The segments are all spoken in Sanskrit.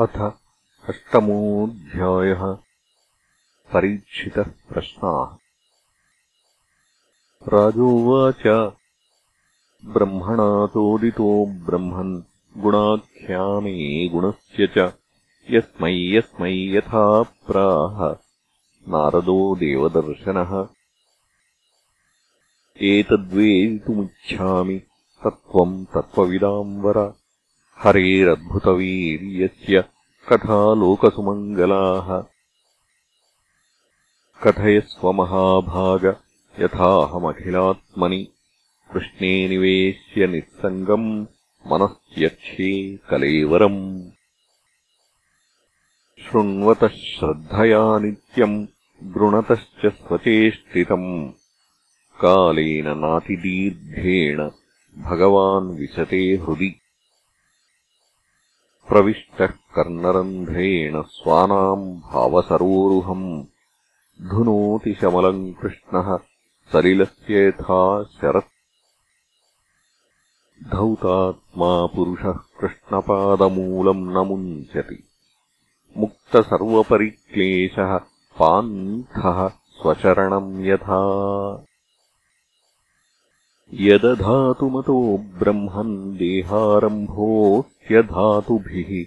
अथ अष्टमोऽध्यायः परीक्षितः प्रश्नाः। राजोवाच ब्रह्मणा चोदितो ब्रह्मन् गुणाख्याने गुणस्य च यस्मै यस्मै यथा प्राह नारदो देवदर्शनः। एतद्वेदितुमिच्छामि तत्त्वम् तत्त्वविदाम् वर हरेरद्भुतवीर्यस्य कथा लोकसुमङ्गलाः कथयस्वमहाभाग यथाहमखिलात्मनि कृष्णे निवेश्य निःसङ्गम् मनस्त्यक्ष्ये कलेवरम्। शृण्वतः श्रद्धया नित्यम् गृणतश्च स्वचेष्टितम्। कालेन नातिदीर्घेण भगवान् विशते हृदि प्रविष्टः कर्णरन्ध्रेण स्वानाम् भावसरोरुहम्। धुनोति शमलम् कृष्णः सलिलस्य यथा शरत्। धौतात्मा पुरुषः कृष्णपादमूलम् न मुञ्चति। मुक्तसर्वपरिक्लेशः पान्थः स्वशरणम् यथा यदधातुमतो ब्रह्मन् देहारम्भोऽस्यधातुभिः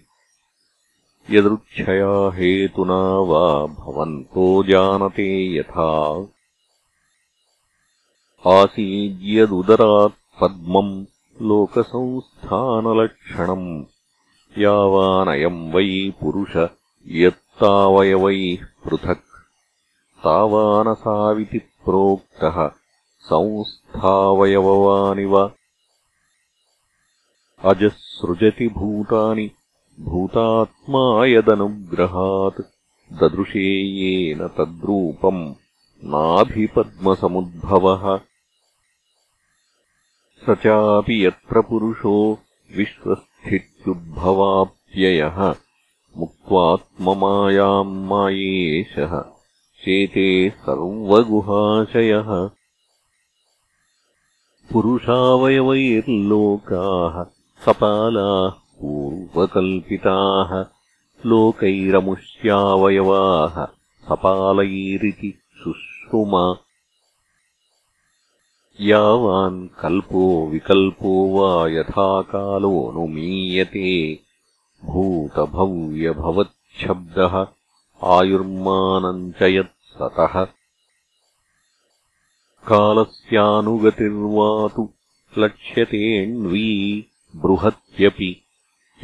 यदृच्छया हेतुना वा भवन्तो जानते यथा। आसीद्यदुदरात् पद्मम् लोकसंस्थानलक्षणम्। यावानयम् वै पुरुष यत्तावयवैः पृथक्। तावानसाविति प्रोक्तः संस्थावयववानिव। अजसृजति भूतानि भूतात्मा यदनुग्रहात् ददृशे येन तद्रूपम् नाभिपद्मसमुद्भवः। स चापि यत्र पुरुषो विश्वस्थित्युद्भवाप्ययः। मुक्त्वात्ममायाम् मायेशः। चेते सर्वगुहाशयः पुरुषावयवैर्लोकाः सपालाः पूर्वकल्पिताः लोकैरमुष्यावयवाः सपालैरिति शुश्रुमा यावान् कल्पो विकल्पो वा यथा कालोऽनुमीयते भूतभव्यभवच्छब्दः आयुर्मानम् च यत्सतः कालस्यानुगतिर्वा तु लक्ष्यतेऽण्वी बृहत्यपि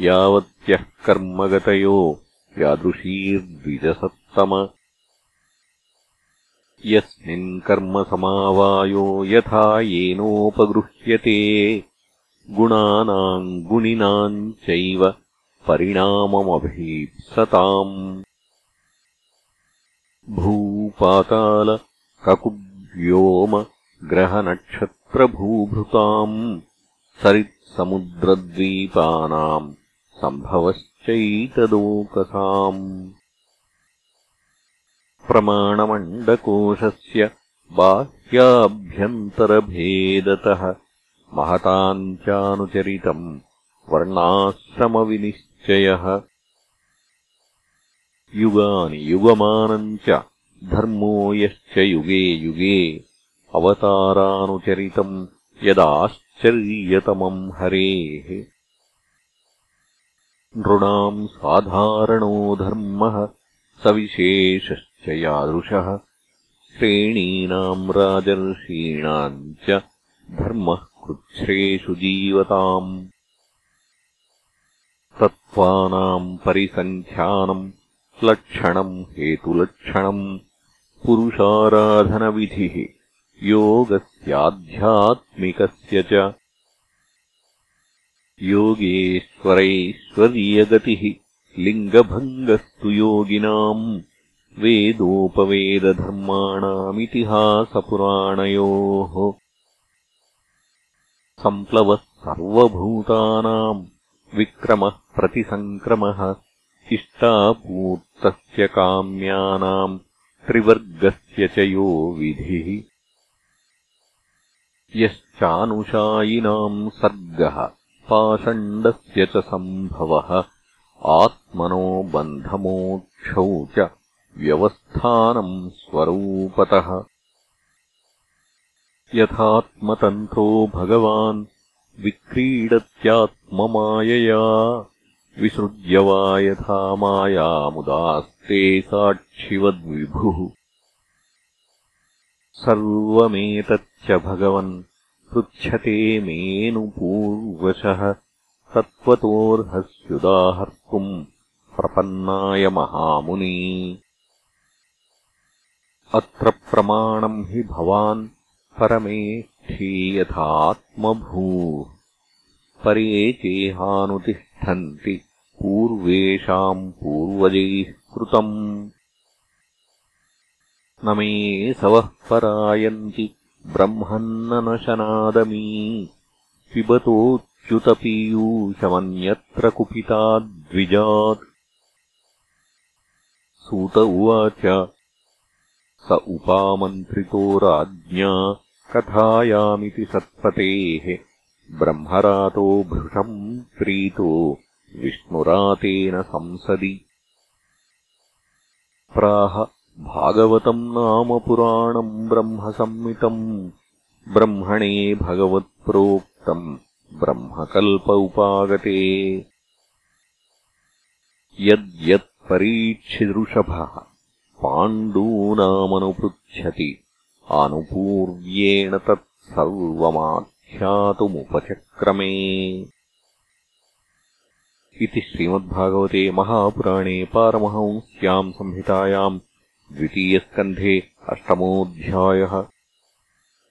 यावत्यः कर्मगतयो यादृशीर्द्विजसत्तम यस्मिन् कर्मसमावायो यथा येनोपगृह्यते गुणानाम् गुणिनाम् चैव परिणाममभीप्सताम् भूपातालककुब् व्योम ग्रहनक्षत्रभूभृताम् सरित्समुद्रद्वीपानाम् सम्भवश्चैतदोकसाम् प्रमाणमण्डकोशस्य बाह्याभ्यन्तरभेदतः महताम् चानुचरितम् वर्णाश्रमविनिश्चयः। युगानि युगमानम् च धर्मो यश्च युगे युगे अवतारानुचरितम् यदाश्चर्यतमम् हरेः। नृणाम् साधारणो धर्मः सविशेषश्च यादृशः। श्रेणीनाम् राजर्षीणाम् च धर्मः कृच्छ्रेषु जीवताम्। तत्त्वानाम् परिसङ्ख्यानम् लक्षणम् हेतुलक्षणम् पुरुषाराधनविधिः योगस्याध्यात्मिकस्य च। योगेश्वरैश्वर्यगतिः लिङ्गभङ्गस्तु योगिनाम् वेदोपवेदधर्माणामितिहासपुराणयोः। सम्प्लवः सर्वभूतानाम् विक्रमः प्रतिसङ्क्रमः इष्टापूर्तस्य काम्यानाम् त्रिवर्गस्य च यो विधिः। यश्चानुशायिनाम् सर्गः पाषण्डस्य च सम्भवः आत्मनो बन्धमोक्षौ च व्यवस्थानम् स्वरूपतः। यथात्मतन्त्रो भगवान् विक्रीडत्यात्ममायया विसृज्य वा यथा मायामुदास्ते साक्षिवद्विभुः सर्वमेतच्च भगवन् पृच्छते मेऽनुपूर्वशः तत्त्वतोऽर्हस्युदाहर्तुम् प्रपन्नाय महामुनी। अत्र प्रमाणम् हि भवान् परमे यथात्मभूः परे चेहानुतिष्ठन्ति पूर्वेषाम् पूर्वजैः कृतम्। न मे सवः परायन्ति ब्रह्मन्ननशनादमी। पिबतोऽच्युतपीयूषमन्यत्र कुपिताद्विजात्। सूत उवाच। स उपामन्त्रितो राज्ञा। कथायामिति सत्पतेः। ब्रह्मरातो भृशम् प्रीतो। विष्णुरातेन संसदि प्राह भागवतम् नाम पुराणम् ब्रह्मसम्मितम् ब्रह्मणे भगवत्प्रोक्तम् ब्रह्मकल्प उपागते। यद्यत्परीक्षिदृषभः पाण्डूनामनुपृच्छति आनुपूर्व्येण तत् सर्वमाख्यातुमुपचक्रमे इति श्रीमद्भागवते महापुराणे पारमहंस्याम् संहितायाम् द्वितीयस्कन्धे अष्टमोऽध्यायः